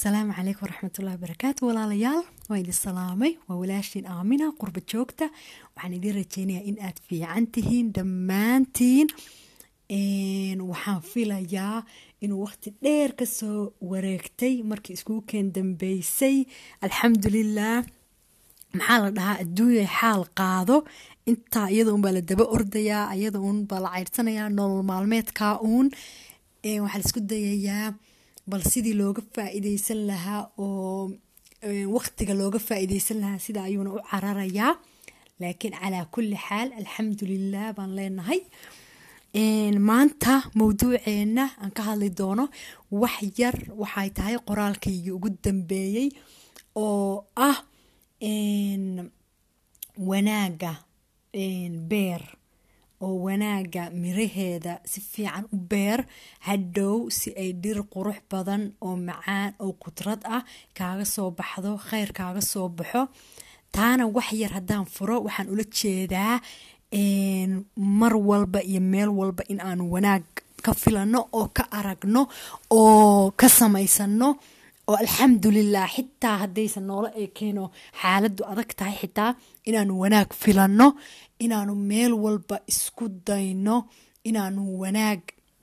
asalaamu calaykum waraxmatullahi wabarakaatu walaalayaal waa idin salaamay waa walaashiin aamina qurba joogta waxaan idin rajeynayaa in aad fiican tihiin dhammaantiin waxaan filayaa inuu waqti dheer ka soo wareegtay markii iskugu keen dambeysay alxamdulilah maxaa la dhahaa adduunya xaal qaado intaa iyada unbaa la daba ordayaa iyada uun baa la ceyrsanayaa nolol maalmeedkaa uun waxaa la isku dayayaa bal sidii looga faa-iideysan lahaa oo waqtiga looga faa-iideysan lahaa sida ayuuna u cararayaa. Laakiin calaa kulli xaal alxamdulilah baan leenahay. Maanta mawduuceena aan ka hadli doono wax yar waxay tahay qoraalkaygii ugu dambeeyey oo ah wanaaga beer oo wanaaga miraheeda si fiican u beer hadhow si ay dhir qurux badan oo macaan oo qudrad ah kaaga soo baxdo kheyr kaaga soo baxo. Taana wax yar haddaan furo waxaan ula jeedaa mar walba iyo meel walba in aanu wanaag ka filano oo ka aragno oo ka samaysano. Oo alxamdulilah xitaa haddaysan noola ekeeno xaaladdu adag tahay xitaa inaanu wanaag filanno inaanu meel walba isku dayno inaanu wanaag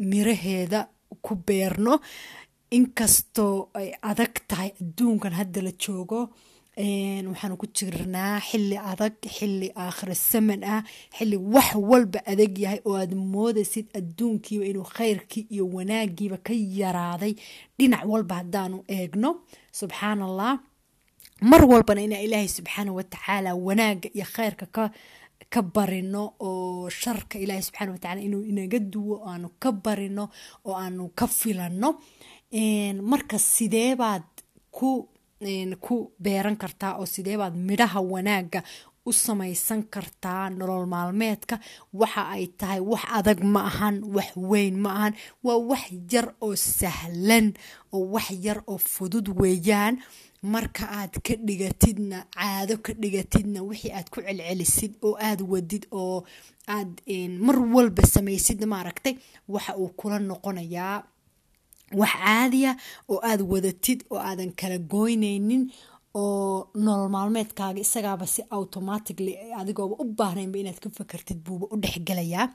miraheeda ku beerno. Inkastoo ay adag tahay adduunkan hadda la joogo waxaanu ku jirnaa xili adag xili aakhira saman ah xili wax walba adag yahay oo aad moodaysid adduunkiiba inuu khayrkii iyo wanaagiiba ka yaraaday. Dhinac walba haddaanu eegno. Subxaan allah mar walbana inaa ilaahay subxaana watacaala wanaaga iyo khayrka ka ka barino oo sharka ilaahay subxaana watacaala inuu inaga duwo aanu ka barino oo aanu ka filano. Marka sideebaad ku ku beeran kartaa oo sideebaad midhaha wanaaga u samaysan kartaa nolol maalmeedka waxa ay tahay wax adag ma ahan wax weyn ma ahan waa wax yar oo sahlan oo wax yar oo fudud weeyaan marka aad ka dhigatidna caado ka dhigatidna wixii aad ku celcelisid oo aad wadid oo aad mar walba samaysid maaragtay waxa uu kula noqonayaa wax caadiya oo aada wadatid oo aadan kala goynaynin oo nolol maalmeedkaaga isagaaba si automatically adigooba u baahnaynba inaad ka fakartid buuba u dhexgelayaa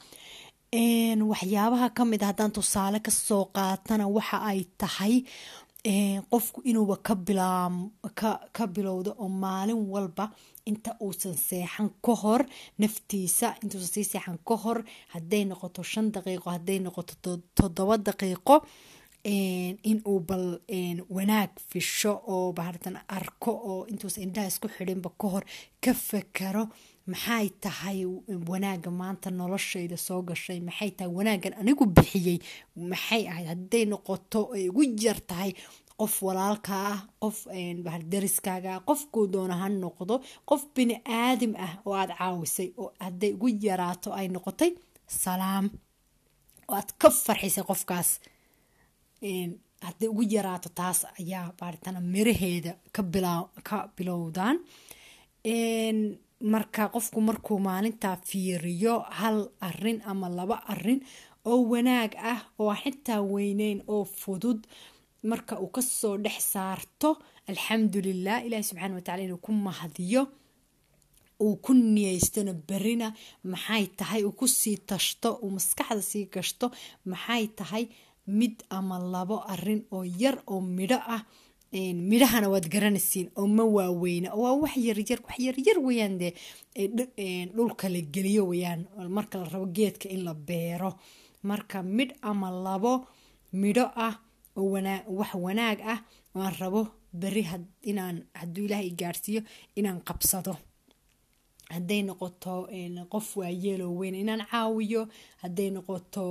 waxyaabaha ka mid a haddaan tusaale ka soo qaatana waxa ay tahay qofku inuuba ka bilowdo oo maalin walba inta uusan seexan ka hor naftiisa intuusan sii seexan ka hor hadday noqoto shan daqiiqo hadday noqoto toddoba daqiiqo in uu bal wanaag fisho oo bahartan arko oo intuusan indhaha isku xidhinba ka hor ka fakaro maxay tahay wanaaga maanta noloshayda soo gashay? Maxay tahay wanaagan anigu bixiyey? Maxay ahayd? Hadday noqoto ay ugu yar tahay qof walaalka ah qof dariskaaga ah qofkuu doona ha noqdo qof bini aadim ah oo aada caawisay oo hadday ugu yaraato ay noqotay salaam. Oo aad ka farxisay qofkaas. Hadday ugu yaraato taas ayaa baaritaan miraheeda ka bilowdaan marka qofku markuu maalintaa fiiriyo hal arrin ama laba arrin oo wanaag ah oo xitaa weyneyn oo fudud marka uu ka soo dhex saarto alxamdulilah ilaahi subxaana watacala inuu ku mahdiyo uu ku niyeystona berina maxay tahay uu ku sii tashto uu maskaxda sii gashto maxay tahay mid ama labo arrin oo yar oo midho ah midhahana waad garanaysiin oo ma waaweyna. Waa wax yaryar wax yaryar weyaan dee dhulka la geliyo weyaan marka la rabo geedka in la beero. Marka midh ama labo midho ah oo wax wanaag ah aan rabo beri inaan hadduu ilaah i gaadhsiiyo inaan qabsado hadday noqoto qof waayeeloo weyn inaan caawiyo hadday noqoto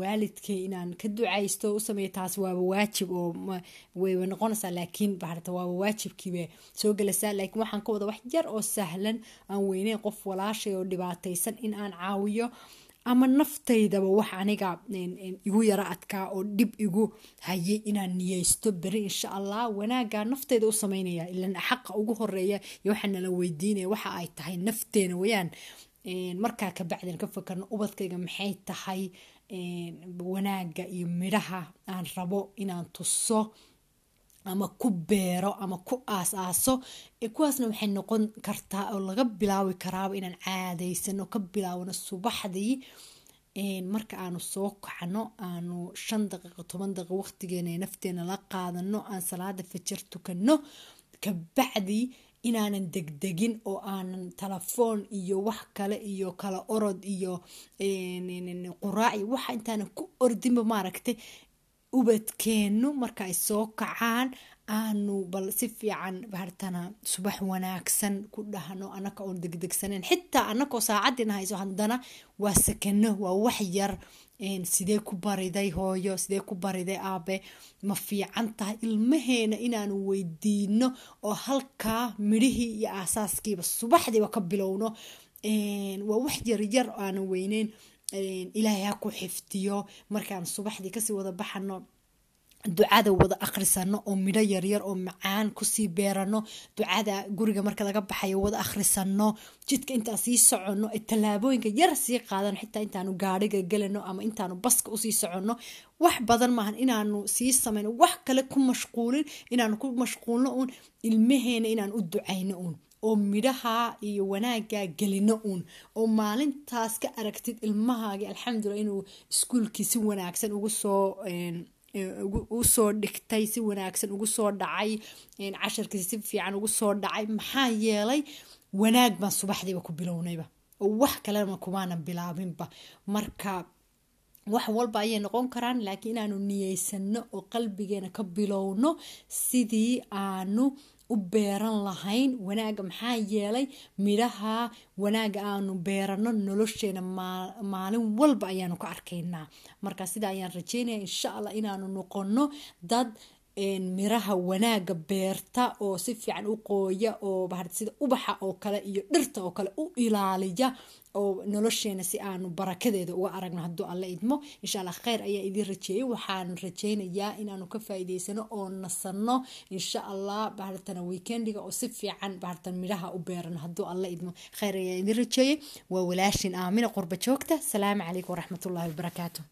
waalidkay inaan ka ducaysto u sameeyo taas waaba waajib oo wayba noqonaysaa laakiin baharta waaba waajibkiiba soo gelaysaa laakiin waxaan ka wada wax yar oo sahlan aan weyneyn qof walaashay oo dhibaataysan in aan caawiyo ama naftaydaba wax aniga igu yaro adkaa oo dhib igu hayay inaan niyeysto beri insha allah wanaaga nafteyda u sameynaya ilan xaqa ugu horreeya iyo waxaa nala weydiinaya waxa ay tahay nafteena wayaan markaa kabacdin ka fakarno ubadkayga maxay tahay? Wanaaga iyo midhaha aan rabo inaan tuso ama ku beero ama ku aas-aaso kuwaasna waxay noqon kartaa oo laga bilaabi karaaba inaan caadaysano ka bilaabno subaxdii marka aanu soo kacno aanu shan daqiiqo toban daqiiqo waqtigeena nafteena la qaadano aan salaada fajar tukano kabacdi inaanan degdegin oo aanan telefoon iyo wax kale iyo kala orod iyo quraac iyo waxa intaanan ku ordinba maaragtay ubadkeenu marka ay soo kacaan aanu bal si fiican baartana subax wanaagsan ku dhahno anaka oon degdegsaneyn xitaa anakoo saacadina hayso haddana waa sakano waa wax yar. Sidee ku bariday hooyo? Sidee ku bariday aabe? Ma fiican tahay ilmaheena inaanu weydiino oo halkaa midhihii iyo aasaaskiiba subaxdiiba ka bilowno. Waa wax yaryar aanan weyneyn ilaahay ha ku xifdiyo. Markaan subaxdii ka sii wada baxano ducada wada akhrisano oo midho yaryar oo macaan ku sii beerano ducada guriga marka laga baxayo wada akhrisano jidka intaan sii soconno tallaabooyinka yar sii qaadano xitaa intaanu gaadhiga gelano ama intaanu baska u sii soconno. Wax badan maahan inaanu sii samayno. Wax kale ku mashquulin inaanu ku mashquulno uun ilmaheena inaan u ducayno uun oo midhaha iyo wanaagaa gelino uun. Oo maalintaas ka aragtid ilmahaagi alxamdulila inuu iskuulkii si wanaagsan ugu soo u soo dhigtay si wanaagsan ugu soo dhacay casharkiisi si fiican ugu soo dhacay maxaa yeelay wanaag baan subaxdiiba ku bilownayba. Oo wax kalena kumaanan bilaabinba. Marka wax walba ayay noqon karaan laakiin inaanu niyeysano oo qalbigeena ka bilowno sidii aanu u beeran lahayn wanaaga. Maxaa yeelay midhaha wanaaga aanu beerano nolosheena maalin walba ayaanu ka arkaynaa. Marka sida ayaan rajeynaya insha allah inaanu noqono dad miraha wanaaga beerta oo si fiican u qooya oo sida ubaxa oo kale iyo dhirta oo kale u ilaaliya oo nolosheena si aanu barakadeeda uga aragno hadduu alla idmo. Insha kheyr ayaa idiin rajeeyay waxaan rajeynayaa inaanu ka faa'iideysano oo nasano insha allah bahartana weekendiga oo si fiican bahartan midhaha u beerano hadduu alla idmo. Kheyr ayaa idiin rajeeyay waa walaashin aamina qurba joogta. Salaamu calaykum waraxmatullaahi wabarakaatu